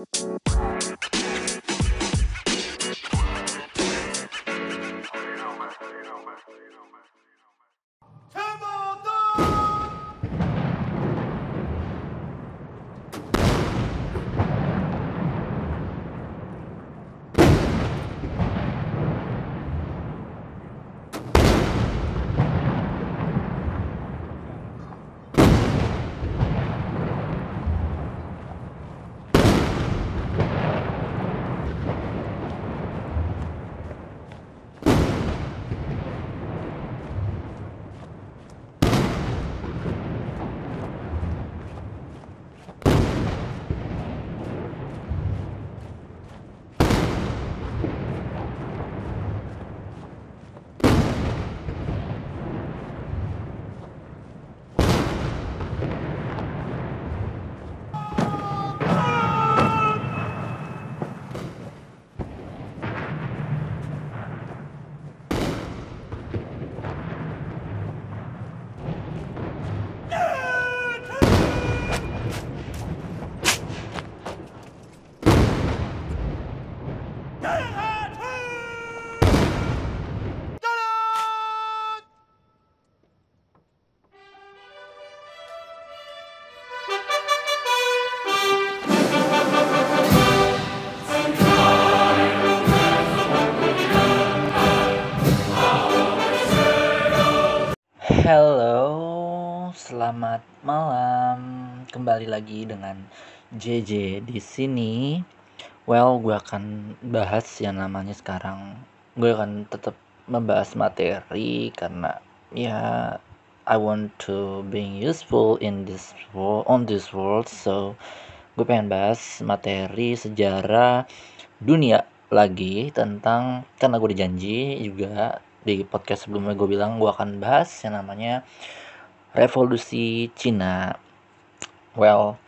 Música selamat malam. Kembali lagi dengan JJ di sini. Well, gue akan bahas yang namanya sekarang. Gue akan tetap membahas materi karena ya I want to being useful in this world on this world. So, gue pengen bahas materi sejarah dunia lagi tentang karena gue dijanji juga di podcast sebelumnya gue bilang gue akan bahas yang namanya revolusi Cina. Well,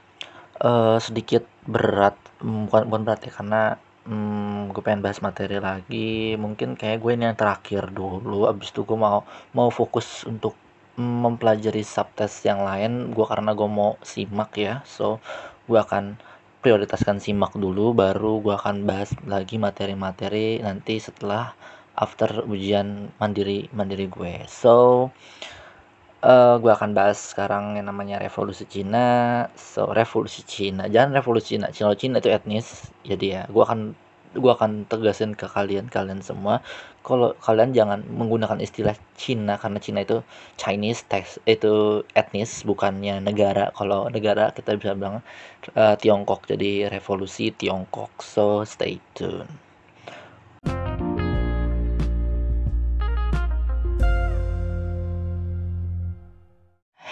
uh, sedikit berat, bukan bukan berat ya karena hmm, gue pengen bahas materi lagi. Mungkin kayak gue ini yang terakhir dulu. Abis itu gue mau mau fokus untuk mempelajari subtest yang lain. Gue karena gue mau simak ya, so gue akan prioritaskan simak dulu baru gue akan bahas lagi materi-materi nanti setelah after ujian mandiri mandiri gue so uh, gue akan bahas sekarang yang namanya revolusi Cina. So revolusi Cina. Jangan revolusi Cina. Cina Cina itu etnis. Jadi ya gue akan gue akan tegasin ke kalian kalian semua. Kalau kalian jangan menggunakan istilah Cina karena Cina itu Chinese text itu etnis bukannya negara. Kalau negara kita bisa bilang uh, Tiongkok. Jadi revolusi Tiongkok. So stay tune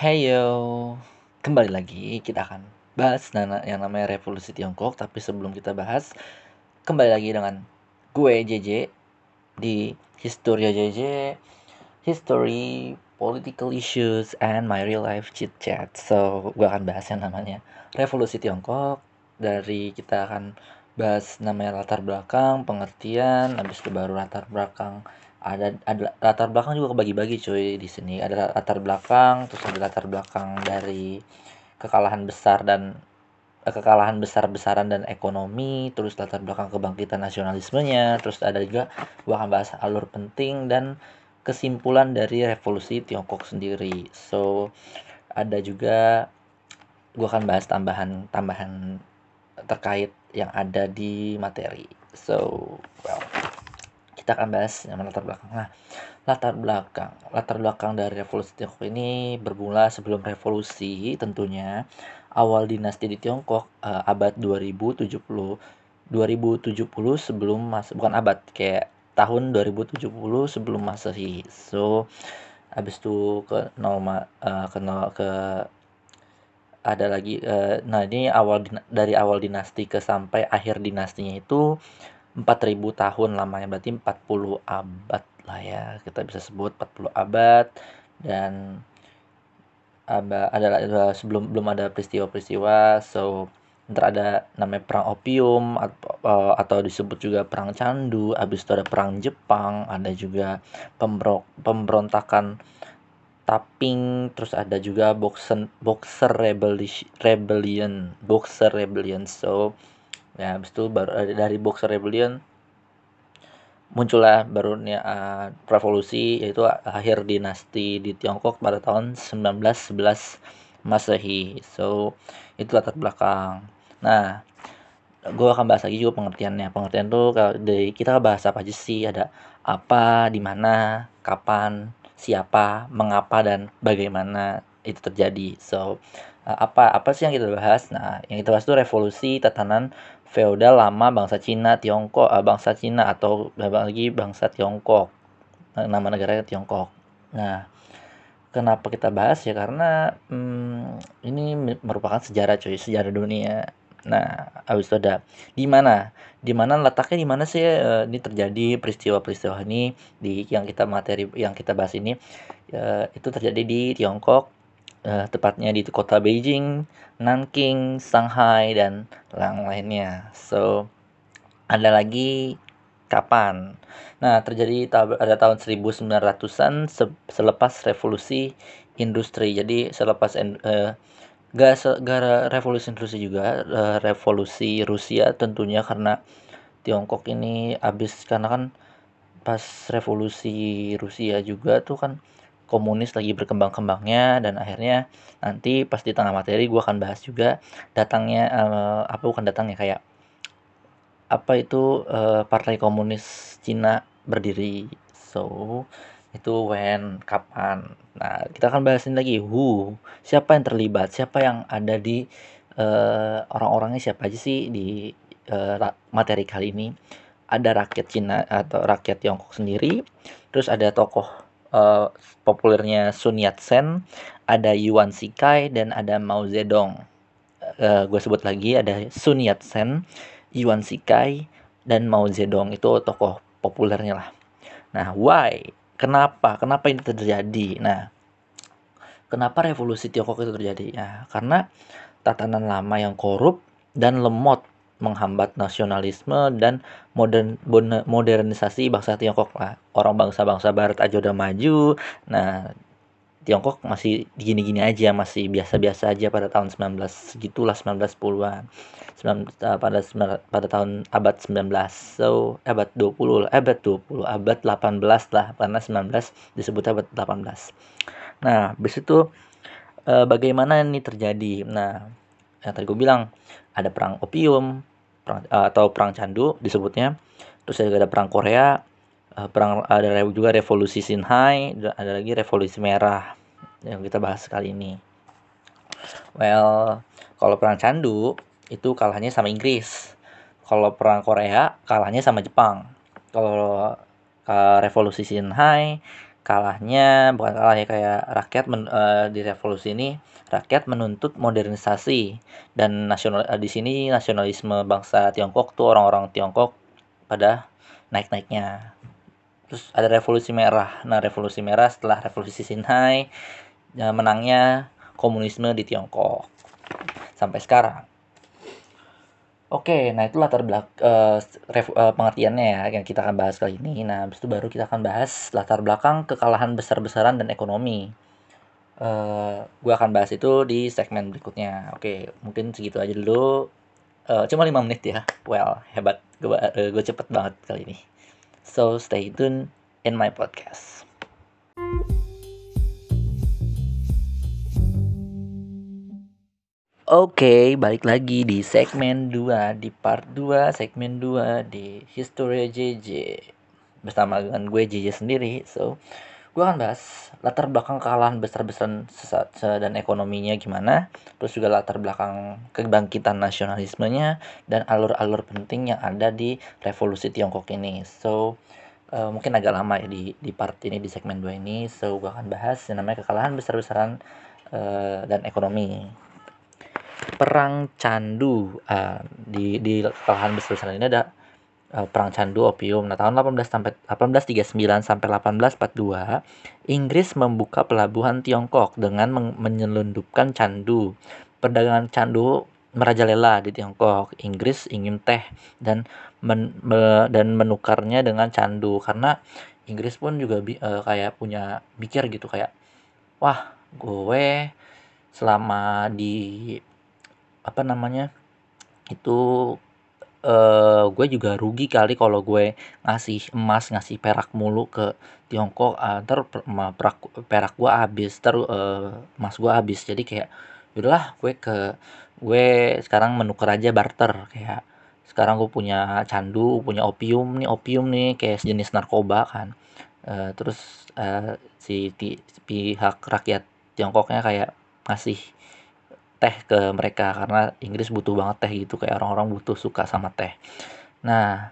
Heyo, kembali lagi kita akan bahas yang namanya revolusi Tiongkok. Tapi sebelum kita bahas, kembali lagi dengan gue JJ di Historia JJ, History, Political Issues, and My Real Life Chit Chat. So, gue akan bahas yang namanya revolusi Tiongkok. Dari kita akan bahas namanya latar belakang, pengertian, habis itu baru latar belakang ada ada latar belakang juga kebagi-bagi cuy di sini. Ada latar belakang terus ada latar belakang dari kekalahan besar dan eh, kekalahan besar-besaran dan ekonomi terus latar belakang kebangkitan nasionalismenya terus ada juga gua akan bahas alur penting dan kesimpulan dari revolusi Tiongkok sendiri. So ada juga gua akan bahas tambahan tambahan terkait yang ada di materi. So well kita akan bahas yang latar belakang. Nah, latar belakang, latar belakang dari revolusi Tiongkok ini bermula sebelum revolusi tentunya awal dinasti di Tiongkok uh, abad 2070 2070 sebelum mas bukan abad kayak tahun 2070 sebelum masehi so habis itu ke nol uh, ke nol ke ada lagi uh, nah ini awal dari awal dinasti ke sampai akhir dinastinya itu 4000 tahun lamanya berarti 40 abad lah ya kita bisa sebut 40 abad. Dan abad adalah sebelum belum ada peristiwa-peristiwa so ntar ada namanya perang opium atau, uh, atau disebut juga perang candu habis itu ada perang Jepang ada juga pemberok pemberontakan Tapping terus ada juga boxer boxer rebellion boxer rebellion so ya habis itu baru uh, dari Boxer Rebellion muncullah barunya uh, revolusi yaitu akhir dinasti di Tiongkok pada tahun 1911 Masehi. So, itu latar belakang. Nah, gue akan bahas lagi juga pengertiannya. Pengertian tuh kalau dari kita bahas apa aja sih? Ada apa, di mana, kapan, siapa, mengapa dan bagaimana itu terjadi. So, uh, apa apa sih yang kita bahas? Nah, yang kita bahas itu revolusi tatanan feodal lama bangsa Cina, Tiongkok, uh, bangsa Cina atau lagi bangsa Tiongkok. Nama negaranya Tiongkok. Nah, kenapa kita bahas ya karena hmm, ini merupakan sejarah cuy, sejarah dunia. Nah, habis itu ada di mana? Di mana letaknya di mana sih uh, ini terjadi peristiwa-peristiwa ini di yang kita materi yang kita bahas ini uh, itu terjadi di Tiongkok uh, tepatnya di kota Beijing, Nanking, Shanghai dan yang lainnya. So ada lagi kapan? Nah, terjadi ada tahun 1900-an se selepas revolusi industri. Jadi selepas uh, gak, gak revolusi industri juga, uh, revolusi Rusia tentunya karena Tiongkok ini habis karena kan pas revolusi Rusia juga tuh kan komunis lagi berkembang-kembangnya dan akhirnya nanti pas di tengah materi gue akan bahas juga datangnya uh, apa bukan datangnya kayak apa itu uh, partai komunis Cina berdiri. So itu when kapan. Nah kita akan bahasin lagi who siapa yang terlibat siapa yang ada di uh, orang-orangnya siapa aja sih di uh, materi kali ini. Ada rakyat Cina atau rakyat Tiongkok sendiri terus ada tokoh uh, populernya Sun Yat-sen, ada Yuan Shikai dan ada Mao Zedong. Uh, gue sebut lagi ada Sun Yat-sen, Yuan Shikai dan Mao Zedong itu tokoh populernya lah. Nah, why? Kenapa? Kenapa ini terjadi? Nah, kenapa revolusi Tiongkok itu terjadi? Ya, karena tatanan lama yang korup dan lemot menghambat nasionalisme dan modern modernisasi bangsa Tiongkok lah. Orang bangsa-bangsa barat aja udah maju. Nah, Tiongkok masih gini-gini aja, masih biasa-biasa aja pada tahun 19 segitulah 1910-an. 19, uh, pada pada tahun abad 19. So, abad 20 lah, abad 20, abad 18 lah karena 19 disebut abad 18. Nah, habis itu uh, bagaimana ini terjadi? Nah, yang tadi gue bilang ada perang opium, perang, uh, atau perang candu disebutnya. Terus juga ada perang Korea uh, perang ada juga revolusi Sinhai ada lagi revolusi merah yang kita bahas kali ini. Well kalau perang candu itu kalahnya sama Inggris. Kalau perang Korea kalahnya sama Jepang. Kalau uh, revolusi Sinhai kalahnya bukan kalah ya kayak rakyat men, uh, di revolusi ini rakyat menuntut modernisasi. Dan nasional uh, di sini nasionalisme bangsa Tiongkok tuh orang-orang Tiongkok pada naik-naiknya. Terus ada revolusi merah. Nah revolusi merah setelah revolusi Sinhai ya, menangnya komunisme di Tiongkok. Sampai sekarang. Oke, nah itu latar belak uh, uh, pengertiannya ya yang kita akan bahas kali ini. Nah, habis itu baru kita akan bahas latar belakang kekalahan besar-besaran dan ekonomi. Uh, gue akan bahas itu di segmen berikutnya. Oke, mungkin segitu aja dulu. Uh, cuma 5 menit ya. Well, hebat. Gue uh, cepet banget kali ini. So, stay tune in my podcast. Oke, balik lagi di segmen 2, di part 2, segmen 2 di History JJ bersama dengan gue JJ sendiri. So, gue akan bahas latar belakang kekalahan besar-besaran dan ekonominya gimana, terus juga latar belakang kebangkitan nasionalismenya dan alur-alur penting yang ada di revolusi Tiongkok ini. So, uh, mungkin agak lama ya di di part ini di segmen 2 ini. So, gue akan bahas yang namanya kekalahan besar-besaran uh, dan ekonomi perang candu uh, di di kekalahan besar-besaran ini ada perang candu opium. Nah, tahun 18 sampai 1839 sampai 1842, Inggris membuka pelabuhan Tiongkok dengan men menyelundupkan candu. Perdagangan candu merajalela di Tiongkok. Inggris ingin teh dan men, me, dan menukarnya dengan candu karena Inggris pun juga bi, uh, kayak punya pikir gitu kayak wah, gue selama di apa namanya itu uh, gue juga rugi kali kalau gue ngasih emas ngasih perak mulu ke Tiongkok. Uh, ntar perak perak gue habis ter uh, emas gue habis. Jadi kayak udahlah gue ke gue sekarang menukar aja barter. Kayak sekarang gue punya candu punya opium nih opium nih kayak sejenis narkoba kan. Uh, terus uh, si pihak rakyat Tiongkoknya kayak ngasih teh ke mereka karena Inggris butuh banget teh gitu kayak orang-orang butuh suka sama teh. Nah,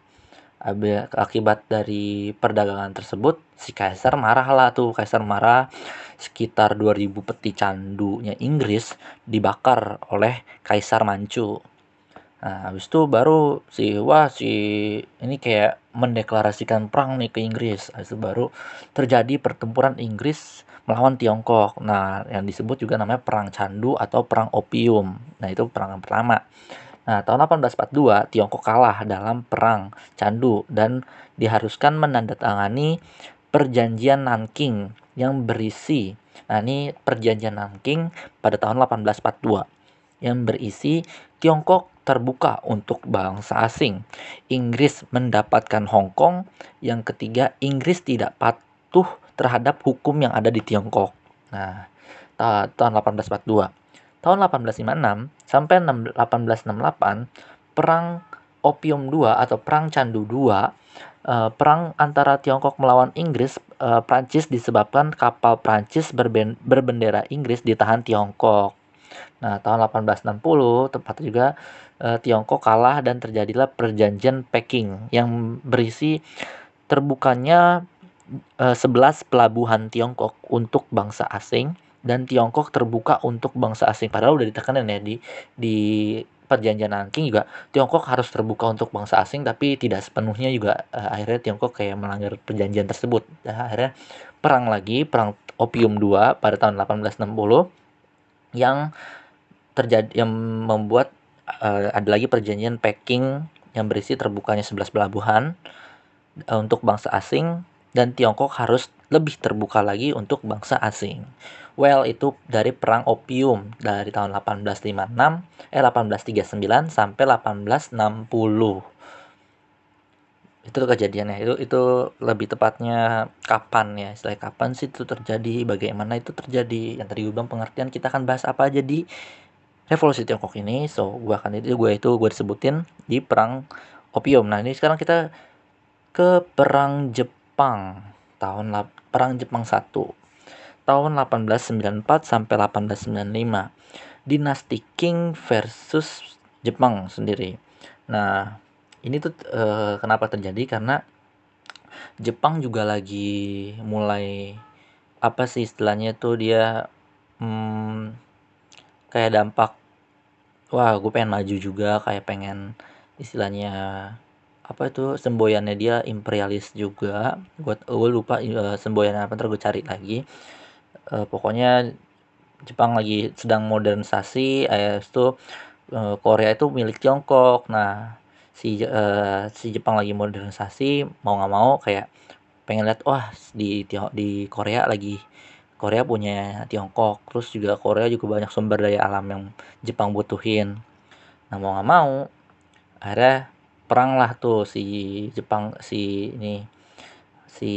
akibat dari perdagangan tersebut si kaisar marah lah tuh. Kaisar marah sekitar 2000 peti candunya Inggris dibakar oleh kaisar Manchu. Nah habis itu baru si wah si ini kayak mendeklarasikan perang nih ke Inggris. Habis itu baru terjadi pertempuran Inggris melawan Tiongkok. Nah, yang disebut juga namanya Perang Candu atau Perang Opium. Nah, itu perang pertama. Nah, tahun 1842 Tiongkok kalah dalam Perang Candu dan diharuskan menandatangani Perjanjian Nanking yang berisi Nah, ini Perjanjian Nanking pada tahun 1842 yang berisi Tiongkok terbuka untuk bangsa asing. Inggris mendapatkan Hong Kong. Yang ketiga, Inggris tidak patuh terhadap hukum yang ada di Tiongkok. Nah, tahun 1842. Tahun 1856 sampai 1868, Perang Opium II atau Perang Candu II, eh, perang antara Tiongkok melawan Inggris, eh, Prancis disebabkan kapal Prancis berbendera Inggris ditahan Tiongkok. Nah, tahun 1860 tepat juga eh, Tiongkok kalah dan terjadilah perjanjian Peking yang berisi terbukanya 11 eh, pelabuhan Tiongkok untuk bangsa asing dan Tiongkok terbuka untuk bangsa asing. Padahal udah ditekanin ya di di perjanjian Nanking juga Tiongkok harus terbuka untuk bangsa asing tapi tidak sepenuhnya juga uh, akhirnya Tiongkok kayak melanggar perjanjian tersebut. Nah, akhirnya perang lagi, perang Opium II pada tahun 1860 yang terjadi yang membuat uh, ada lagi perjanjian Peking yang berisi terbukanya 11 pelabuhan uh, untuk bangsa asing dan Tiongkok harus lebih terbuka lagi untuk bangsa asing. Well, itu dari perang opium dari tahun 1856 eh 1839 sampai 1860. Itu kejadiannya. Itu itu lebih tepatnya kapan ya? Istilah kapan sih itu terjadi? Bagaimana itu terjadi? Yang tadi gue bilang pengertian kita akan bahas apa aja di revolusi Tiongkok ini. So, gue akan itu gue itu gue disebutin di perang opium. Nah, ini sekarang kita ke perang Jepang Jepang tahun Perang Jepang 1 tahun 1894 sampai 1895 dinasti Qing versus Jepang sendiri. Nah, ini tuh e, kenapa terjadi karena Jepang juga lagi mulai apa sih istilahnya tuh dia hmm, kayak dampak wah gue pengen maju juga kayak pengen istilahnya apa itu? Semboyannya dia imperialis juga. Gue gue lupa uh, semboyannya apa ntar gue cari lagi. Uh, pokoknya Jepang lagi sedang modernisasi eh itu uh, Korea itu milik Tiongkok. Nah si uh, si Jepang lagi modernisasi mau nggak mau kayak pengen lihat wah di di Korea lagi Korea punya Tiongkok. Terus juga Korea juga banyak sumber daya alam yang Jepang butuhin. Nah mau nggak mau akhirnya perang lah tuh si Jepang si ini si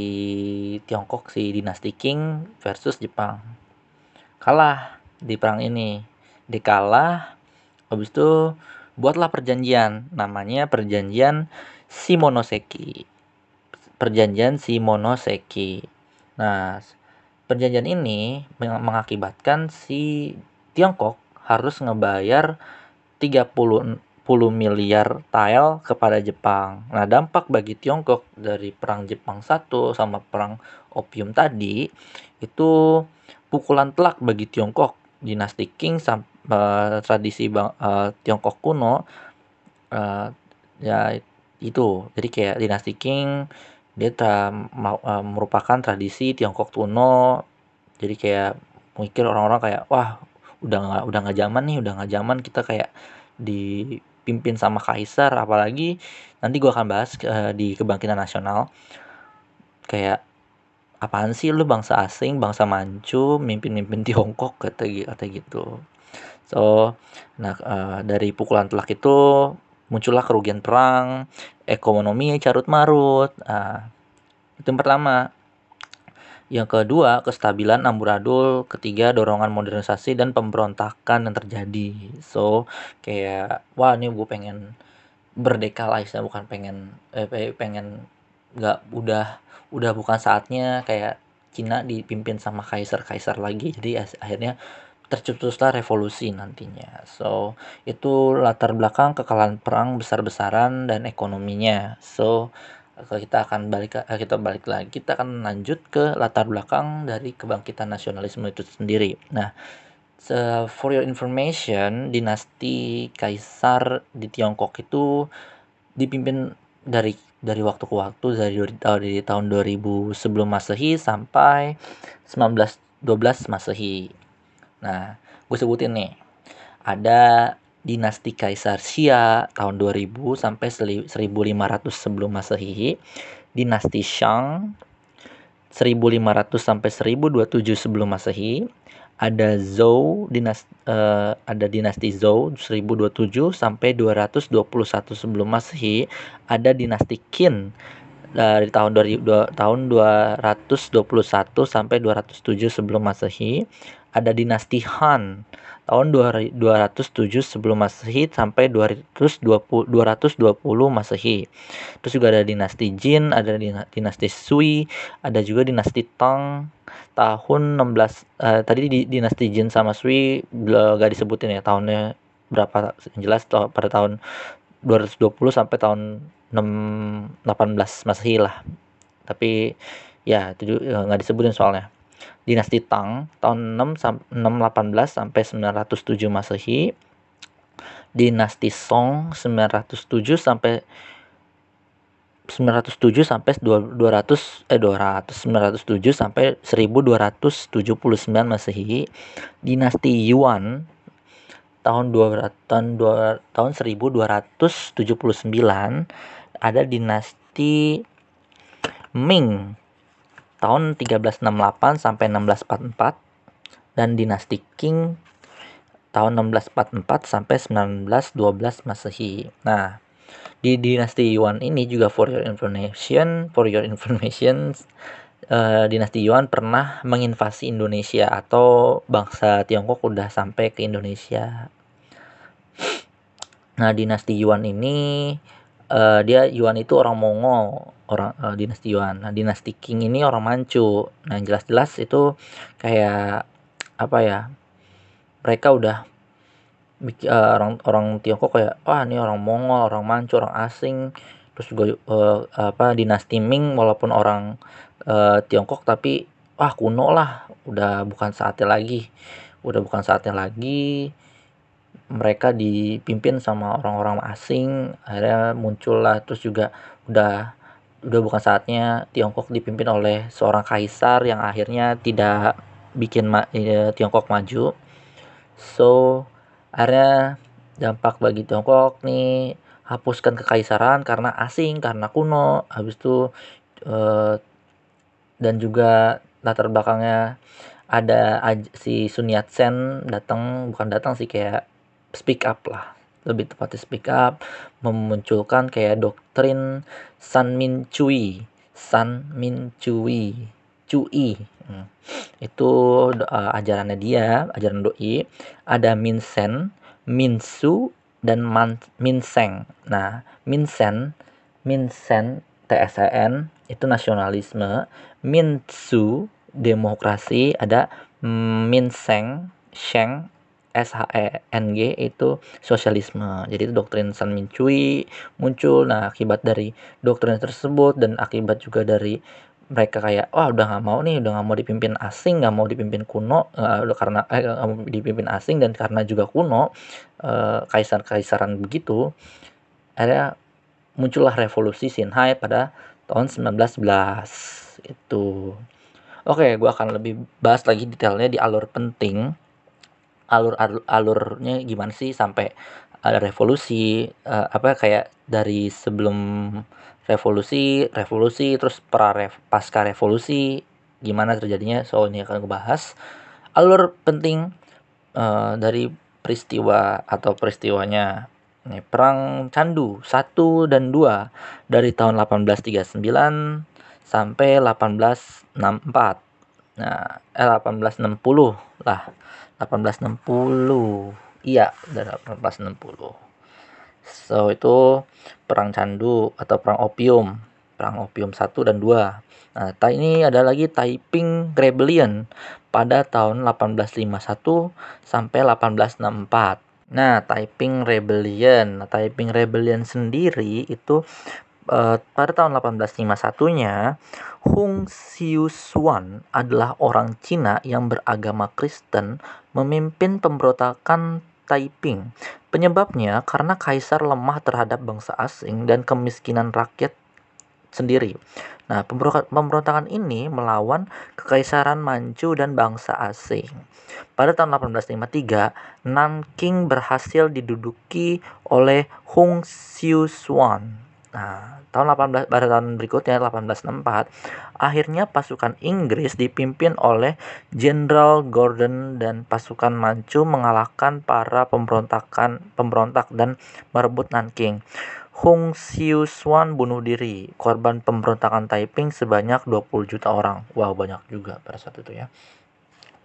Tiongkok si dinasti Qing versus Jepang. Kalah di perang ini. Dikalah habis itu buatlah perjanjian. Namanya perjanjian Shimonoseki. Perjanjian Shimonoseki. Nah perjanjian ini mengakibatkan si Tiongkok harus ngebayar 30 miliar tile kepada Jepang. Nah, dampak bagi Tiongkok dari perang Jepang 1 sama perang opium tadi itu pukulan telak bagi Tiongkok. Dinasti Qing sampai uh, tradisi bang, uh, Tiongkok kuno uh, ya itu. Jadi kayak dinasti Qing dia tra, uh, merupakan tradisi Tiongkok kuno. Jadi kayak mikir orang-orang kayak wah udah nggak udah nggak zaman nih udah nggak zaman kita kayak di dipimpin sama kaisar apalagi nanti gue akan bahas uh, di kebangkitan nasional. Kayak apaan sih lu bangsa asing bangsa mancu mimpin-mimpin Tiongkok kata kata gitu. So nah uh, dari pukulan telak itu muncullah kerugian perang ekonomi carut marut nah, itu yang pertama yang kedua, kestabilan amburadul. Ketiga, dorongan modernisasi dan pemberontakan yang terjadi. So, kayak, wah ini gue pengen berdeka lah bukan pengen eh, pengen nggak udah udah bukan saatnya kayak Cina dipimpin sama kaisar-kaisar lagi jadi akhirnya tercetuslah revolusi nantinya so itu latar belakang kekalahan perang besar-besaran dan ekonominya so kita akan balik eh, kita balik lagi kita akan lanjut ke latar belakang dari kebangkitan nasionalisme itu sendiri nah so, for your information dinasti kaisar di Tiongkok itu dipimpin dari dari waktu ke waktu dari, dari tahun 2000 sebelum Masehi sampai 1912 Masehi. Nah, gue sebutin nih. Ada dinasti Kaisar Xia tahun 2000 sampai 1500 sebelum Masehi. Dinasti Shang 1500 sampai 1027 sebelum Masehi. Ada Zhou dinas uh, ada dinasti Zhou 1027 sampai 221 sebelum Masehi. Ada dinasti Qin dari tahun 2000 tahun 221 sampai 207 sebelum Masehi. Ada dinasti Han tahun 207 sebelum Masehi sampai 220 220 Masehi. Terus juga ada dinasti Jin, ada dinasti Sui, ada juga dinasti Tang tahun 16 uh, eh, tadi di dinasti Jin sama Sui gak disebutin ya tahunnya berapa yang jelas pada tahun 220 sampai tahun 6, 18 Masehi lah. Tapi ya itu nggak disebutin soalnya. Dinasti Tang tahun 6 618 sampai 907 Masehi. Dinasti Song 907 sampai 907 sampai 200 eh 200 907 sampai 1279 Masehi. Dinasti Yuan tahun 200 tahun, 2, tahun 1279 ada dinasti Ming tahun 1368 sampai 1644 dan dinasti Qing tahun 1644 sampai 1912 Masehi. Nah, di dinasti Yuan ini juga for your information, for your information uh, dinasti Yuan pernah menginvasi Indonesia atau bangsa Tiongkok udah sampai ke Indonesia. Nah, dinasti Yuan ini uh, dia Yuan itu orang Mongol, orang uh, dinasti Yuan. Nah, dinasti Qing ini orang Manchu. Nah, jelas-jelas itu kayak apa ya? Mereka udah uh, orang orang Tiongkok kayak wah ini orang Mongol, orang Manchu, orang asing. Terus juga uh, apa dinasti Ming walaupun orang uh, Tiongkok tapi wah kuno lah, udah bukan saatnya lagi. Udah bukan saatnya lagi. Mereka dipimpin sama orang-orang asing, akhirnya muncullah terus juga udah udah bukan saatnya Tiongkok dipimpin oleh seorang kaisar yang akhirnya tidak bikin ma ya, Tiongkok maju. So, akhirnya dampak bagi Tiongkok nih hapuskan kekaisaran karena asing karena kuno habis itu eh, dan juga latar belakangnya ada si Sun Yat-sen datang bukan datang sih kayak speak up lah. Lebih tepatnya speak up memunculkan kayak doktrin San Min Cui San Min Cui Cui hmm. itu uh, ajarannya dia ajaran doi. Ada Minsen Minsu dan Man, Minseng nah Minsen Minsen TSN itu nasionalisme. Minsu demokrasi. Ada Minseng Sheng SHENG itu sosialisme. Jadi itu doktrin San Mincui muncul. Nah, akibat dari doktrin tersebut dan akibat juga dari mereka kayak wah udah nggak mau nih udah nggak mau dipimpin asing nggak mau dipimpin kuno uh, karena eh mau dipimpin asing dan karena juga kuno uh, kaisar kaisaran begitu akhirnya muncullah revolusi Xinhai pada tahun 1911 itu oke gue akan lebih bahas lagi detailnya di alur penting alur, alur alurnya gimana sih sampai ada revolusi uh, apa kayak dari sebelum revolusi, revolusi, terus pra -rev, pasca revolusi, gimana terjadinya, so ini akan gue bahas. Alur penting uh, dari peristiwa atau peristiwanya Nih, perang Candu 1 dan 2 dari tahun 1839 sampai 1864. Nah, eh 1860 lah. 1860. Iya, dari 1860. So, itu perang Candu atau perang opium. Perang opium 1 dan 2. Nah, ini ada lagi Taiping Rebellion pada tahun 1851 sampai 1864. Nah, Taiping Rebellion. Nah, Taiping Rebellion sendiri itu uh, pada tahun 1851-nya Hung Xiushuan adalah orang Cina yang beragama Kristen memimpin pemberontakan Taiping. Penyebabnya karena kaisar lemah terhadap bangsa asing dan kemiskinan rakyat sendiri. Nah, pemberontakan ini melawan kekaisaran Manchu dan bangsa asing. Pada tahun 1853, Nanking berhasil diduduki oleh Hung Xiushuan. Nah, tahun 18 pada tahun berikutnya 1864, akhirnya pasukan Inggris dipimpin oleh Jenderal Gordon dan pasukan Manchu mengalahkan para pemberontakan pemberontak dan merebut Nanking. Hung Xiushuan bunuh diri. Korban pemberontakan Taiping sebanyak 20 juta orang. Wow, banyak juga pada saat itu ya.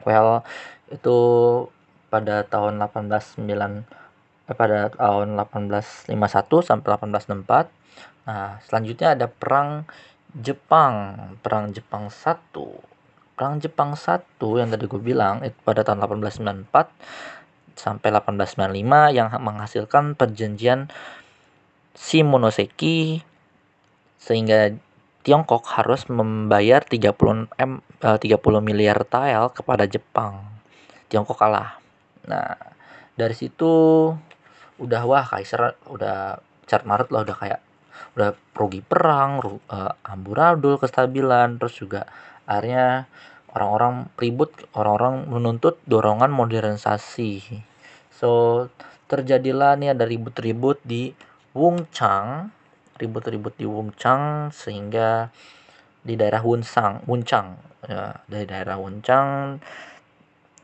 Well, itu pada tahun 189 eh, pada tahun 1851 sampai 1864. Nah, selanjutnya ada perang Jepang, perang Jepang 1. Perang Jepang 1 yang tadi gue bilang itu pada tahun 1894 sampai 1895 yang menghasilkan perjanjian Shimonoseki sehingga Tiongkok harus membayar 30 M 30 miliar tael kepada Jepang. Tiongkok kalah. Nah, dari situ udah wah kaisar udah cat marut lah udah kayak udah rugi perang, ru, uh, amburadul, kestabilan, terus juga akhirnya orang-orang ribut, orang-orang menuntut dorongan modernisasi. So, terjadilah nih ada ribut-ribut di Wungchang ribut-ribut di Wungchang sehingga di daerah Wunsang Wuncang ya dari daerah Wuncang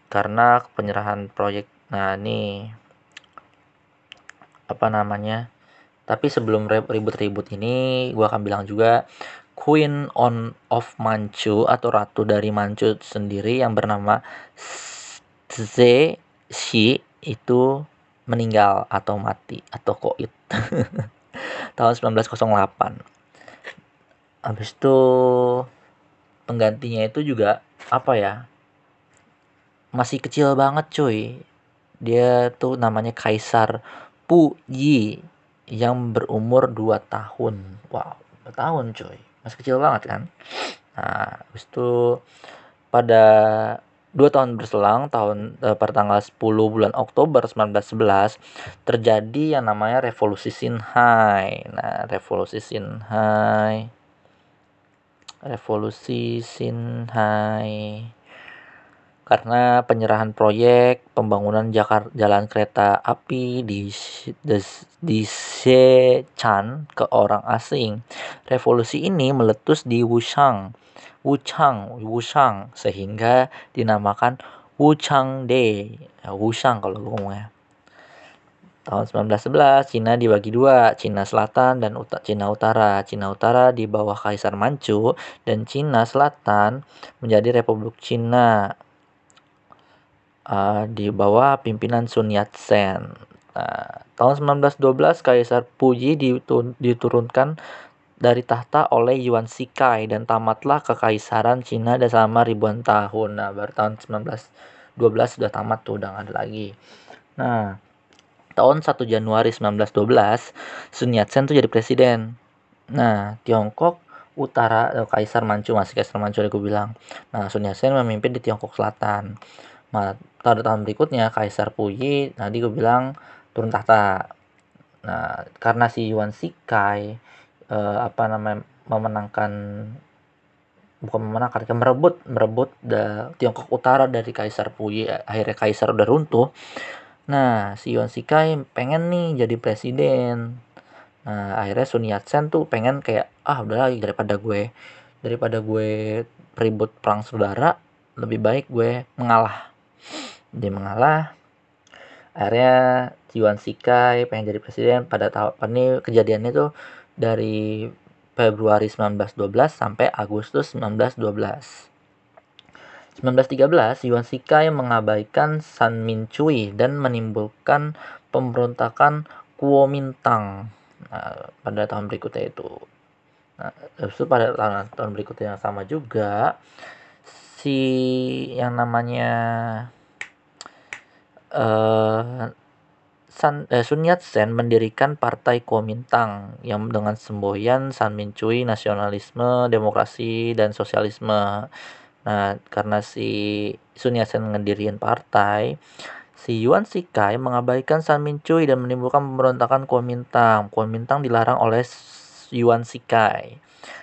karena penyerahan proyek nah ini apa namanya tapi sebelum ribut-ribut ini gua akan bilang juga Queen on of Manchu atau ratu dari Manchu sendiri yang bernama Ze Shi itu meninggal atau mati atau koit. Tahun 1908 habis itu penggantinya itu juga apa ya masih kecil banget cuy. Dia tuh namanya Kaisar Pu Yi yang berumur 2 tahun. Wow 2 tahun cuy masih kecil banget kan? Nah habis itu pada Dua tahun berselang, tahun eh, pada tanggal 10 bulan Oktober 1911 terjadi yang namanya revolusi Xinhai. Nah, revolusi Xinhai. Revolusi Xinhai karena penyerahan proyek pembangunan Jakarta jalan kereta api di di, di Shechan ke orang asing. Revolusi ini meletus di Wushang Wuchang, Wushang sehingga dinamakan Wuchang Day. Ya, Wushang kalau gue ngomongnya. Tahun 1911 Cina dibagi dua, Cina Selatan dan Uta Cina Utara. Cina Utara di bawah Kaisar Manchu dan Cina Selatan menjadi Republik Cina uh, di bawah pimpinan Sun Yat-sen. Nah, tahun 1912 Kaisar Puyi diturunkan dari tahta oleh Yuan Shikai dan tamatlah kekaisaran Cina dan selama ribuan tahun. Nah, baru tahun 1912 sudah tamat tuh, udah ada lagi. Nah, tahun 1 Januari 1912, Sun Yat-sen tuh jadi presiden. Nah, Tiongkok utara eh, Kaisar Manchu masih Kaisar Manchu aku bilang. Nah, Sun Yat-sen memimpin di Tiongkok Selatan. Nah, pada tahun berikutnya Kaisar Puyi tadi gue bilang turun tahta. Nah, karena si Yuan Shikai uh, apa namanya memenangkan bukan memenangkan kan merebut merebut da, Tiongkok Utara dari Kaisar Puyi akhirnya Kaisar udah runtuh. Nah si Yuan Shikai pengen nih jadi presiden. Nah akhirnya Sun Yat Sen tuh pengen kayak ah udah lagi daripada gue daripada gue ribut perang saudara lebih baik gue mengalah dia mengalah. Akhirnya Yuan Shikai pengen jadi presiden. Pada tahun ini kejadiannya tuh dari Februari 1912 sampai Agustus 1912 1913, Yuan Shikai mengabaikan San Chui dan menimbulkan pemberontakan Kuomintang nah, pada tahun berikutnya itu. Nah, pada tahun, tahun berikutnya yang sama juga si yang namanya uh, San, eh, Sun Yat-sen mendirikan Partai Kuomintang yang dengan semboyan San Chui, nasionalisme, demokrasi, dan sosialisme. Nah, karena si Sun Yat-sen ngedirin partai, si Yuan Shikai mengabaikan San Chui dan menimbulkan pemberontakan Kuomintang. Kuomintang dilarang oleh Yuan Shikai.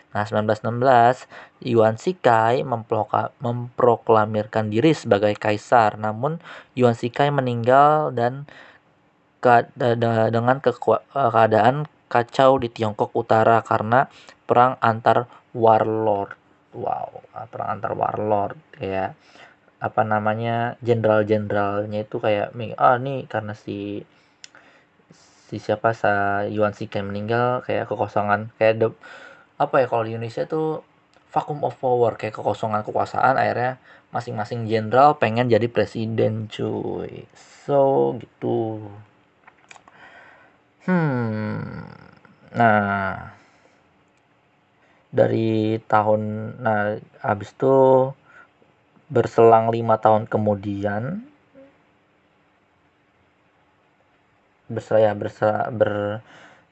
Nah, 1916, Yuan Shikai memproklamirkan diri sebagai kaisar. Namun, Yuan Shikai meninggal dan dengan keadaan kacau di Tiongkok Utara karena perang antar warlord wow perang antar warlord kayak apa namanya jenderal-jenderalnya itu kayak ah nih karena si si siapa sa Yuan Shikai meninggal kayak kekosongan kayak de, apa ya kalau di Indonesia tuh vacuum of power kayak kekosongan kekuasaan akhirnya masing-masing jenderal pengen jadi presiden cuy. So gitu. Hmm. Nah dari tahun nah habis itu berselang lima tahun kemudian berserah berserah ber, ber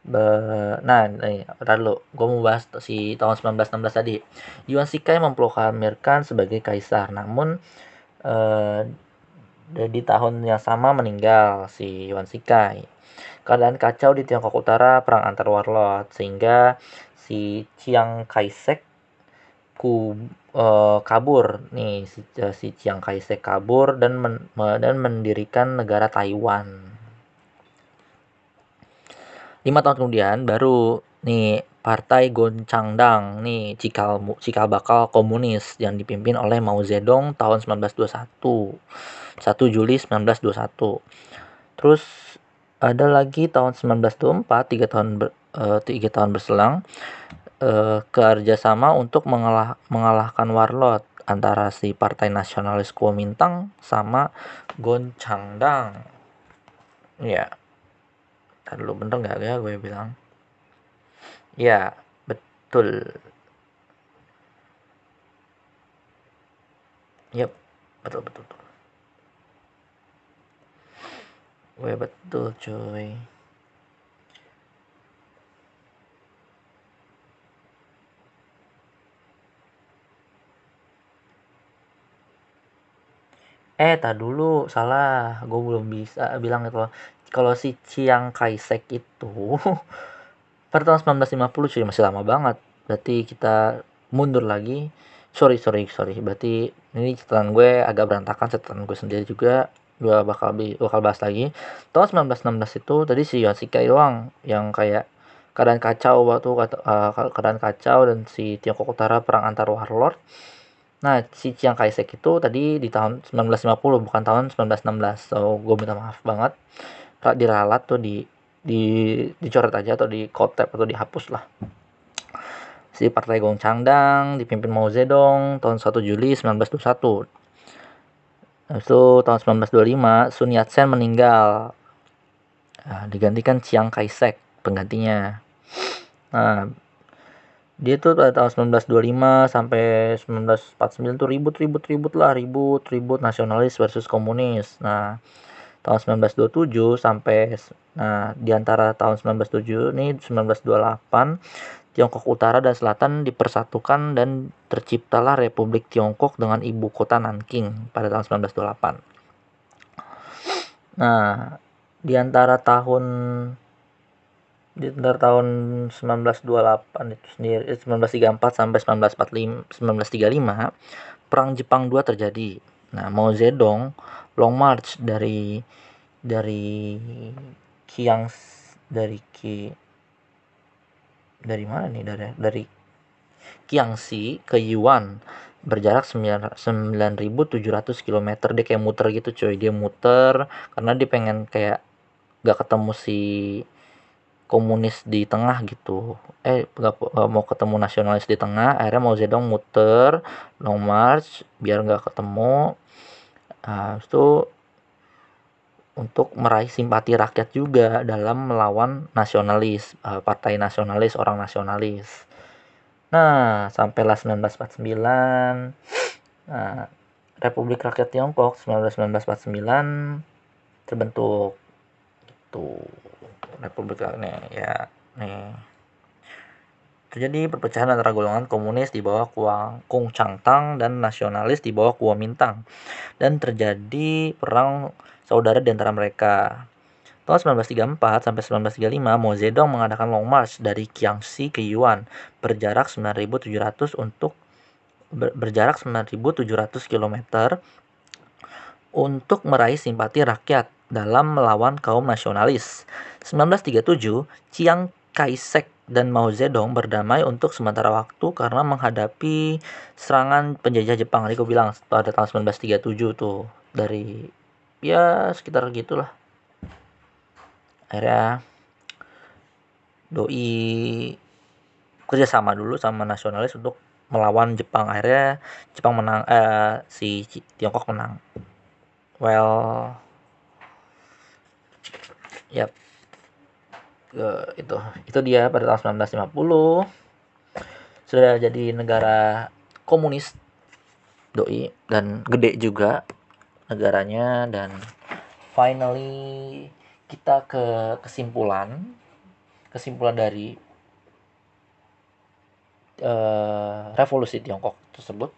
nah nih lalu gue mau bahas si tahun 1916 tadi. Yuan Shikai memproklamirkan sebagai kaisar namun eh, di tahun yang sama meninggal si Yuan Shikai keadaan kacau di Tiongkok Utara perang antar warlord sehingga si Chiang Kai-shek ku uh, kabur. Nih si, uh, si Chiang Kai-shek kabur dan men, dan mendirikan negara Taiwan. Lima tahun kemudian baru nih Partai Goncangdang nih cikal cikal bakal komunis yang dipimpin oleh Mao Zedong tahun 1921. 1 Juli 1921. Terus ada lagi tahun 1924 tiga tahun ber, uh, tiga tahun berselang uh, kerjasama untuk mengalah, mengalahkan warlord antara si Partai Nasionalis Kuomintang sama Goncangdang. Ya, tadi lu bener nggak ya gue bilang? Ya, betul. Yep, betul betul. betul. Gue betul cuy. Eh, tak dulu, salah. Gue belum bisa bilang itu. Kalau si Chiang Kai-shek itu pada tahun 1950 cuy, masih lama banget. Berarti kita mundur lagi. Sorry, sorry, sorry. Berarti ini catatan gue agak berantakan, catatan gue sendiri juga. Gue bakal, bakal bahas lagi. Tahun 1916 itu tadi si Yuan Shikai doang yang kayak keadaan kacau waktu uh, keadaan kacau dan si Tiongkok Utara perang antar warlord Nah, si Chiang Kai-shek itu tadi di tahun 1950 bukan tahun 1916. So, gue minta maaf banget. Diralat tuh di di dicoret aja atau di kotep atau dihapus lah. Si Partai Gongchangdang dipimpin Mao Zedong tahun 1 Juli 1921. Habis itu tahun 1925 Sun Yat-sen meninggal. Nah, digantikan Chiang Kai-shek penggantinya. Nah, dia tuh pada tahun 1925 sampai 1949 tuh ribut ribut ribut lah ribut ribut nasionalis versus komunis nah tahun 1927 sampai nah di antara tahun 1907 ini 1928 Tiongkok Utara dan Selatan dipersatukan dan terciptalah Republik Tiongkok dengan ibu kota Nanking pada tahun 1928 nah di antara tahun di antara tahun 1928 itu sendiri 1934 eh, sampai 1945 1935 perang Jepang II terjadi nah Mao Zedong long march dari dari Kiang dari Ki dari mana nih dari dari Kiangsi ke Yuan. Berjarak 9.700 km dia kayak muter gitu coy. Dia muter karena dia pengen kayak nggak ketemu si komunis di tengah gitu. Eh nggak mau ketemu nasionalis di tengah akhirnya Mao Zedong muter long march biar nggak ketemu. Nah, itu untuk meraih simpati rakyat juga dalam melawan nasionalis uh, partai nasionalis orang nasionalis. Nah sampailah 1949 nah, Republik Rakyat Tiongkok 1949 terbentuk. Itu Republik ini ya nih. Terjadi perpecahan antara golongan komunis di bawah Kuang, Kung Chang Tang dan nasionalis di bawah Kuomintang dan terjadi perang saudara di antara mereka. Tahun 1934 sampai 1935, Mao Zedong mengadakan long march dari Jiangxi ke Yuan berjarak 9.700 untuk ber, berjarak 9.700 km untuk meraih simpati rakyat dalam melawan kaum nasionalis. 1937, Chiang Kai-shek dan Mao Zedong berdamai untuk sementara waktu karena menghadapi serangan penjajah Jepang. Tadi aku bilang pada tahun 1937 tuh dari ya sekitar gitulah akhirnya doi kerjasama dulu sama nasionalis untuk melawan Jepang akhirnya Jepang menang eh, si Tiongkok menang well yep uh, itu. Itu dia pada tahun 1950 sudah jadi negara komunis doi dan gede juga negaranya. Dan finally kita ke kesimpulan. Kesimpulan dari uh, revolusi Tiongkok tersebut.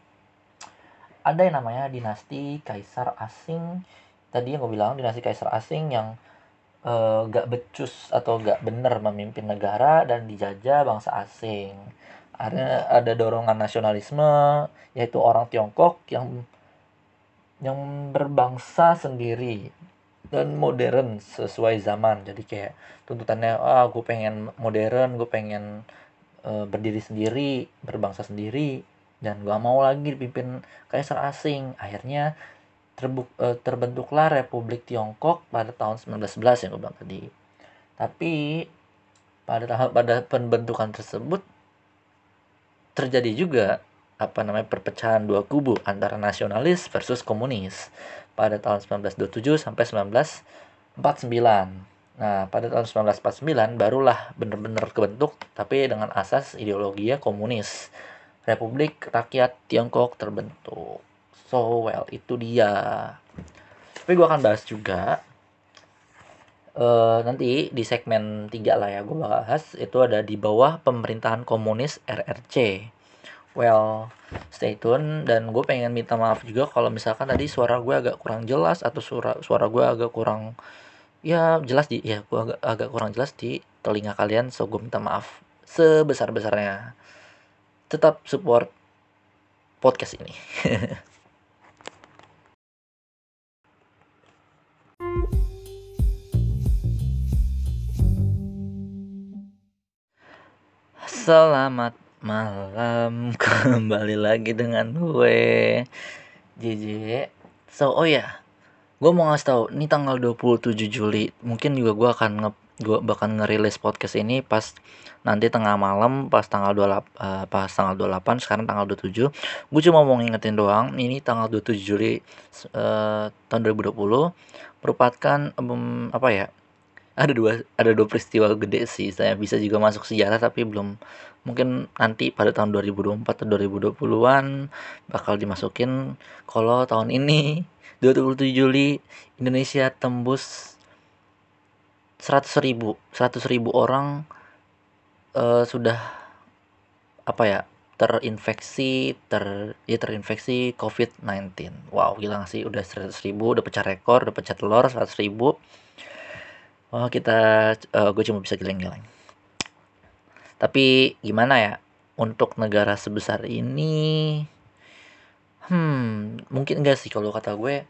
Ada yang namanya dinasti kaisar asing. Tadi yang gue bilang dinasti kaisar asing yang uh, gak becus atau gak benar memimpin negara dan dijajah bangsa asing. Ada ada dorongan nasionalisme yaitu orang Tiongkok yang yang berbangsa sendiri dan modern sesuai zaman. Jadi kayak tuntutannya ah gue pengen modern gue pengen uh, berdiri sendiri berbangsa sendiri dan gue mau lagi dipimpin kaisar asing. Akhirnya terbuk, uh, terbentuklah Republik Tiongkok pada tahun 1911 yang gue bilang tadi tapi pada tahap pada pembentukan tersebut terjadi juga apa namanya perpecahan dua kubu antara nasionalis versus komunis pada tahun 1927 sampai 1949. Nah, pada tahun 1949 barulah benar-benar kebentuk tapi dengan asas ideologi komunis. Republik Rakyat Tiongkok terbentuk. So, well, itu dia. Tapi gue akan bahas juga uh, nanti di segmen 3 lah ya gue bahas. Itu ada di bawah pemerintahan komunis RRC well stay tune. Dan gue pengen minta maaf juga kalau misalkan tadi suara gue agak kurang jelas atau suara suara gue agak kurang ya jelas di ya gue agak agak kurang jelas di telinga kalian. So gue minta maaf sebesar besarnya tetap support podcast ini Selamat malam. Kembali lagi dengan gue JJ so oh ya gue mau ngasih tau ini tanggal 27 Juli. Mungkin juga gue akan nge gue bakal ngerilis podcast ini pas nanti tengah malam pas tanggal 28 uh, eh, pas tanggal 28 sekarang tanggal 27 gue cuma mau ngingetin doang ini tanggal 27 Juli uh, tahun 2020 merupakan um, apa ya ada dua ada dua peristiwa gede sih. Saya bisa juga masuk sejarah tapi belum. Mungkin nanti pada tahun 2024 atau 2020-an bakal dimasukin kalau tahun ini 27 Juli Indonesia tembus 100 ribu 100 ribu orang uh, sudah apa ya terinfeksi ter ya terinfeksi COVID-19 wow gila gak sih? Udah 100 ribu udah pecah rekor udah pecah telur 100 ribu oh kita uh, gue cuma bisa geleng-geleng. Tapi gimana ya untuk negara sebesar ini hmm mungkin enggak sih kalau kata gue.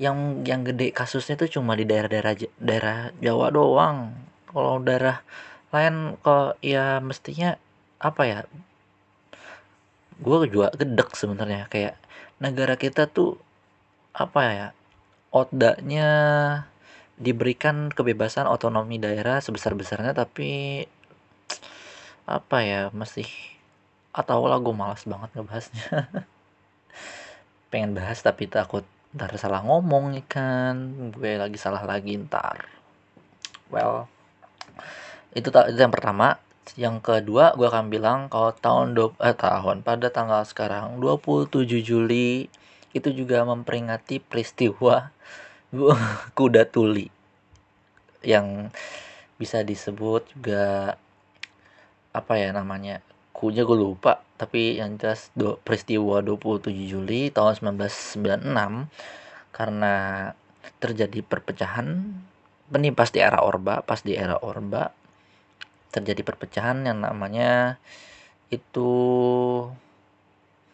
Yang yang gede kasusnya tuh cuma di daerah-daerah daerah Jawa doang. Kalau daerah lain kok ya mestinya apa ya gue juga gedek sebenarnya. Kayak negara kita tuh apa ya odanya diberikan kebebasan otonomi daerah sebesar-besarnya tapi apa ya masih atau lah gue malas banget ngebahasnya. Pengen bahas tapi takut ntar salah ngomong nih kan? Gue lagi salah lagi ntar. Well itu, itu yang pertama. Yang kedua gue akan bilang kalau tahun do, eh, tahun pada tanggal sekarang 27 Juli itu juga memperingati peristiwa kuda tuli. Yang bisa disebut juga apa ya namanya kunya gue lupa tapi yang jelas do, peristiwa 27 Juli tahun 1996 karena terjadi perpecahan ini pas di era Orba pas di era Orba terjadi perpecahan yang namanya itu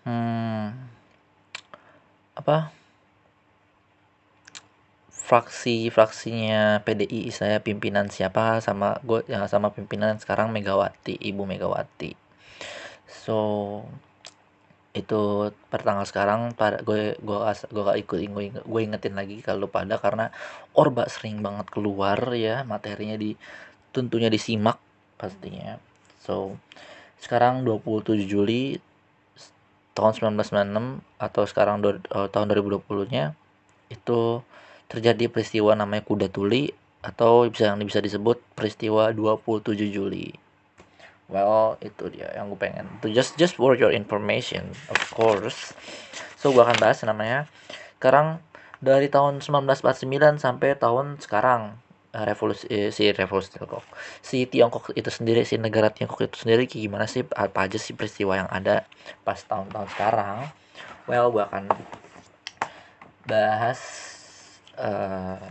hmm, apa fraksi-fraksinya PDI saya pimpinan siapa? Sama gue yang sama pimpinan sekarang Megawati Ibu Megawati. So itu pertanggal sekarang pada gue gue gue gak ikut gue, gue ingetin lagi kalau pada karena Orba sering banget keluar ya materinya di tentunya disimak pastinya. So sekarang 27 Juli tahun 1996 atau sekarang do, uh, tahun 2020 nya itu terjadi peristiwa namanya kuda tuli atau bisa yang bisa disebut peristiwa 27 Juli. Well, itu dia yang gue pengen. Itu just just for your information, of course. So gue akan bahas namanya sekarang dari tahun 1949 sampai tahun sekarang eh, revolusi eh, si revolusi Tiongkok. Si Tiongkok itu sendiri, si negara Tiongkok itu sendiri gimana sih apa aja sih peristiwa yang ada pas tahun-tahun sekarang? Well, gue akan bahas uh,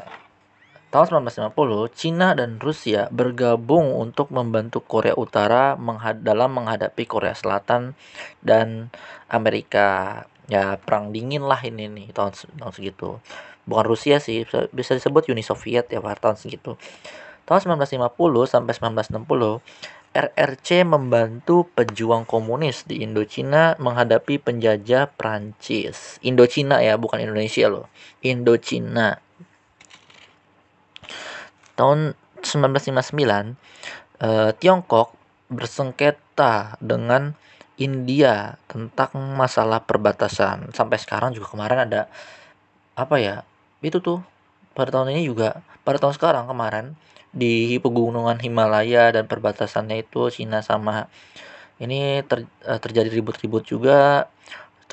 tahun 1950, Cina dan Rusia bergabung untuk membantu Korea Utara menghad dalam menghadapi Korea Selatan dan Amerika. Ya, perang dingin lah ini nih tahun, tahun segitu. Bukan Rusia sih, bisa disebut Uni Soviet ya tahun segitu. Tahun 1950 sampai 1960, RRC membantu pejuang komunis di Indochina menghadapi penjajah Prancis. Indochina ya, bukan Indonesia loh. Indochina. Tahun 1959, eh, Tiongkok bersengketa dengan India tentang masalah perbatasan. Sampai sekarang juga kemarin ada apa ya? Itu tuh pada tahun ini juga pada tahun sekarang kemarin di pegunungan Himalaya dan perbatasannya itu Cina sama. Ini ter, eh, terjadi ribut-ribut juga.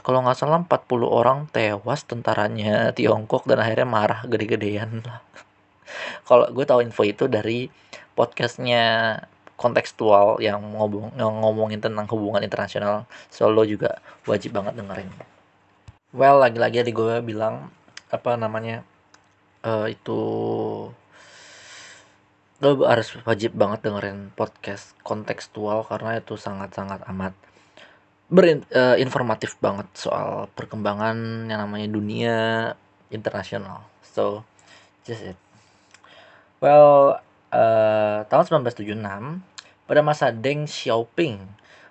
Kalau nggak salah 40 orang tewas tentaranya Tiongkok dan akhirnya marah gede-gedean lah. Kalau gue tahu info itu dari podcastnya kontekstual yang ngomong yang ngomongin tentang hubungan internasional. Solo juga wajib banget dengerin. Well lagi-lagi tadi gue bilang apa namanya uh, itu lo harus wajib banget dengerin podcast kontekstual karena itu sangat-sangat amat berinformatif uh, banget soal perkembangan yang namanya dunia internasional. So, just it. Well, uh, tahun 1976 pada masa Deng Xiaoping,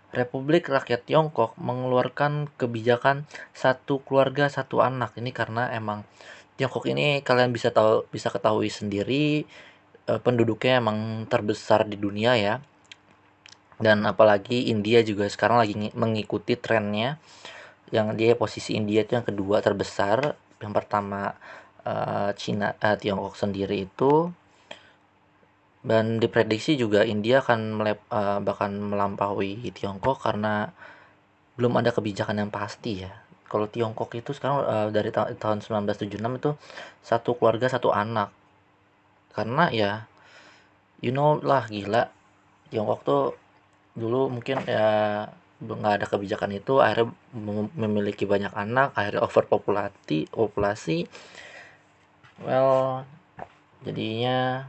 Republik Rakyat Tiongkok mengeluarkan kebijakan satu keluarga satu anak. Ini karena emang Tiongkok ini kalian bisa tahu bisa ketahui sendiri uh, penduduknya emang terbesar di dunia ya. Dan apalagi India juga sekarang lagi mengikuti trennya. Yang dia posisi India itu yang kedua terbesar. Yang pertama uh, Cina uh, Tiongkok sendiri itu. Dan diprediksi juga India akan melep, uh, bahkan melampaui Tiongkok karena belum ada kebijakan yang pasti ya. Kalau Tiongkok itu sekarang uh, dari ta tahun 1976 itu satu keluarga satu anak karena ya you know lah gila. Tiongkok tuh dulu mungkin ya nggak ada kebijakan itu akhirnya memiliki banyak anak akhirnya overpopulasi populasi. Well jadinya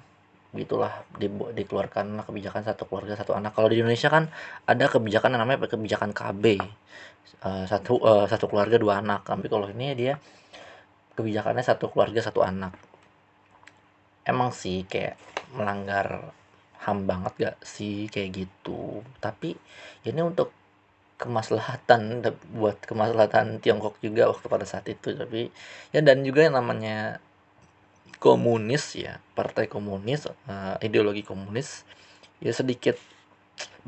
gitulah di, dikeluarkan kebijakan satu keluarga satu anak. Kalau di Indonesia kan ada kebijakan yang namanya kebijakan KB uh, eh, satu uh, satu keluarga dua anak. Tapi kalau ini dia kebijakannya satu keluarga satu anak emang sih kayak melanggar ham banget gak sih kayak gitu. Tapi ini untuk kemaslahatan buat kemaslahatan Tiongkok juga waktu pada saat itu. Tapi ya dan juga yang namanya komunis ya partai komunis uh, ideologi komunis ya sedikit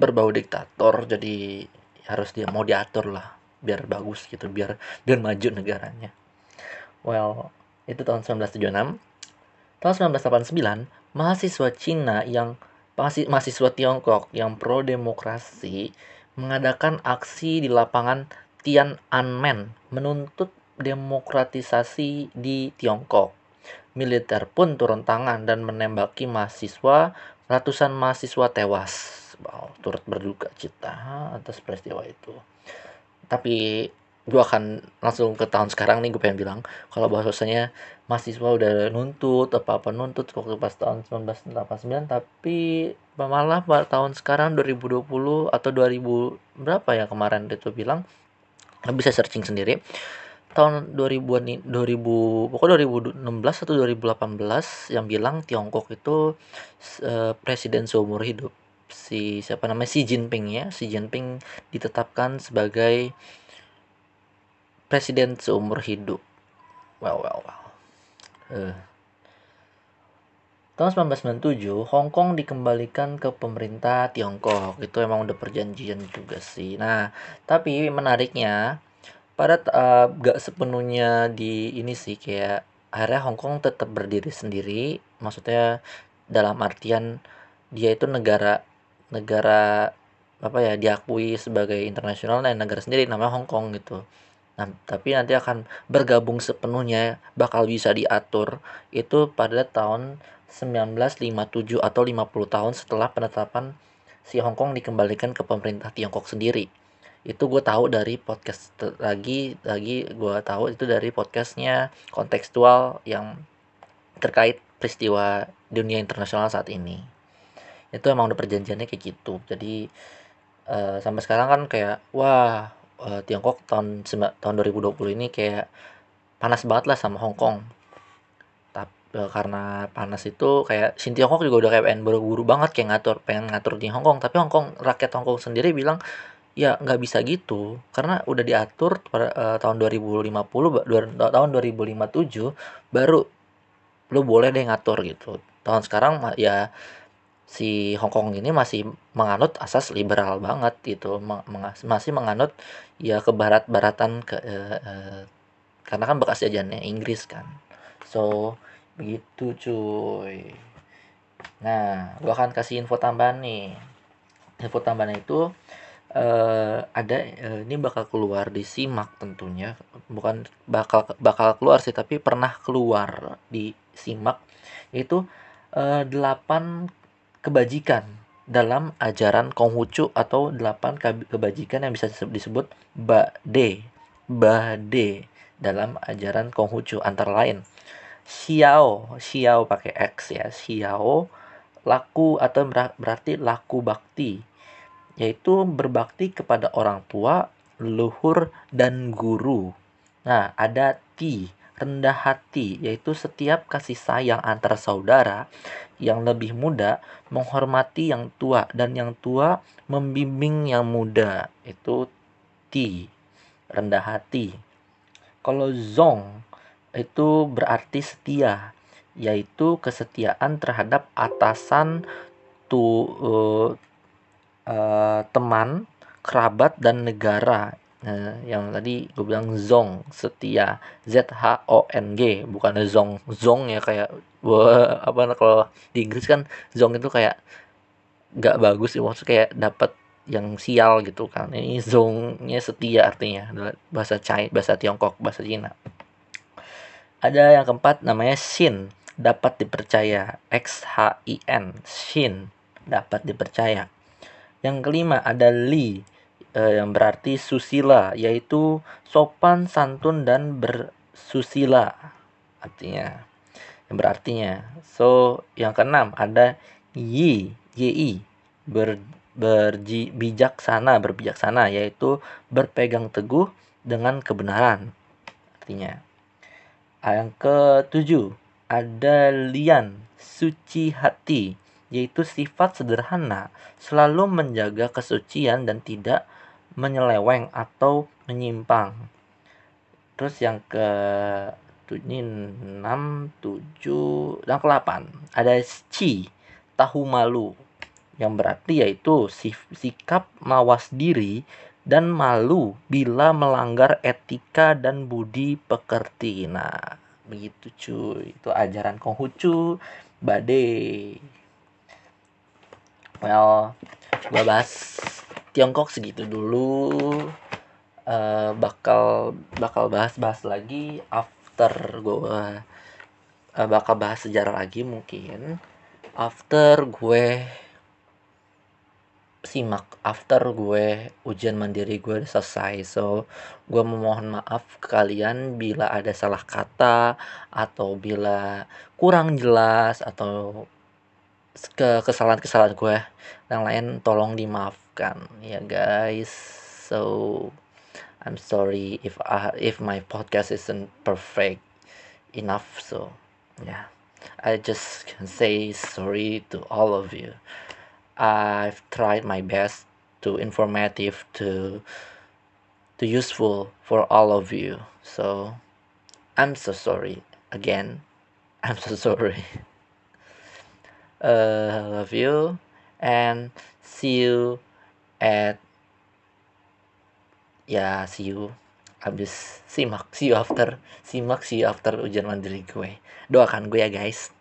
berbau diktator. Jadi harus dia mau diatur lah biar bagus gitu biar biar maju negaranya. Well itu tahun 1976 tahun 1989 mahasiswa Cina yang mahasiswa Tiongkok yang pro demokrasi mengadakan aksi di lapangan Tiananmen menuntut demokratisasi di Tiongkok. Militer pun turun tangan dan menembaki mahasiswa, ratusan mahasiswa tewas. Wow, turut berduka cita atas peristiwa itu. Tapi gue akan langsung ke tahun sekarang nih gue pengen bilang kalau bahwasanya mahasiswa udah nuntut apa apa nuntut waktu pas tahun 1989 tapi malah pada tahun sekarang 2020 atau 2000 berapa ya kemarin itu bilang bisa searching sendiri. Tahun 2000 2000 pokoknya 2016 atau 2018 yang bilang Tiongkok itu uh, presiden seumur hidup. Si siapa namanya? Xi Jinping ya. Xi Jinping ditetapkan sebagai presiden seumur hidup. Well, well, well. Uh. Tahun 1997, Hong Kong dikembalikan ke pemerintah Tiongkok. Itu emang udah perjanjian juga sih. Nah, tapi menariknya, pada uh, gak sepenuhnya di ini sih kayak akhirnya Hong Kong tetap berdiri sendiri. Maksudnya dalam artian dia itu negara negara apa ya diakui sebagai internasional dan negara sendiri namanya Hong Kong gitu. Nah, tapi nanti akan bergabung sepenuhnya bakal bisa diatur itu pada tahun 1957 atau 50 tahun setelah penetapan si Hong Kong dikembalikan ke pemerintah Tiongkok sendiri. Itu gue tahu dari podcast lagi lagi gue tahu itu dari podcastnya kontekstual yang terkait peristiwa dunia internasional saat ini. Itu emang udah perjanjiannya kayak gitu. Jadi uh, sampai sekarang kan kayak wah uh, Tiongkok tahun tahun 2020 ini kayak panas banget lah sama Hong Kong. Tapi uh, karena panas itu kayak Shin Tiongkok juga udah kayak pengen buru-buru banget kayak ngatur pengen ngatur di Hong Kong, tapi Hong Kong rakyat Hong Kong sendiri bilang ya nggak bisa gitu. Karena udah diatur uh, tahun 2050 tahun 2057 baru lo boleh deh ngatur gitu. Tahun sekarang ya si Hong Kong ini masih menganut asas liberal banget gitu masih menganut ya ke barat-baratan ke uh, uh, karena kan bekas jajahannya Inggris kan. So begitu cuy. Nah gua akan kasih info tambahan nih. Info tambahan itu uh, ada uh, ini bakal keluar di simak tentunya. Bukan bakal bakal keluar sih tapi pernah keluar di simak. Itu uh, 8 kebajikan dalam ajaran Konghucu atau delapan kebajikan yang bisa disebut Bade. Bade dalam ajaran Konghucu. Antara lain Xiao, Xiao pakai X ya, Xiao laku atau berarti laku bakti. Yaitu berbakti kepada orang tua, leluhur dan guru. Nah, ada Ti rendah hati, yaitu setiap kasih sayang antar saudara yang lebih muda menghormati yang tua dan yang tua membimbing yang muda. Itu ti, rendah hati. Kalau zong itu berarti setia, yaitu kesetiaan terhadap atasan tu uh, uh, teman, kerabat dan negara Nah, yang tadi gue bilang zong setia. Z H O N G bukan zong. Zong ya kayak wah apa kalau di Inggris kan zong itu kayak gak bagus sih maksudnya kayak dapat yang sial gitu kan. Ini zongnya setia artinya bahasa China bahasa Tiongkok bahasa Cina. Ada yang keempat namanya Shin dapat dipercaya. X H I N. Shin dapat dipercaya. Yang kelima ada Li eh, yang berarti susila yaitu sopan santun dan bersusila artinya. Yang berartinya. So yang keenam ada yi yi ber berji, bijaksana berbijaksana yaitu berpegang teguh dengan kebenaran artinya. Yang ketujuh ada lian suci hati yaitu sifat sederhana selalu menjaga kesucian dan tidak menyeleweng atau menyimpang. Terus yang ke ini 6 7 dan ke-8 ada ci tahu malu yang berarti yaitu sikap mawas diri dan malu bila melanggar etika dan budi pekerti. Nah, begitu cuy. Itu ajaran Konghucu Bade. Well, gua bahas Tiongkok segitu dulu. Uh, bakal bakal bahas-bahas lagi after gue uh, bakal bahas sejarah lagi mungkin after gue simak after gue ujian mandiri gue selesai so gue memohon maaf ke kalian bila ada salah kata atau bila kurang jelas atau ke kesalahan-kesalahan gue yang lain tolong dimaafkan ya guys so I'm sorry if I, if my podcast isn't perfect enough so yeah I just can say sorry to all of you I've tried my best to informative to to useful for all of you. So I'm so sorry again. I'm so sorry. uh, love you and see you at ya see you. Habis simak see you after simak see you after ujian mandiri gue. Doakan gue ya guys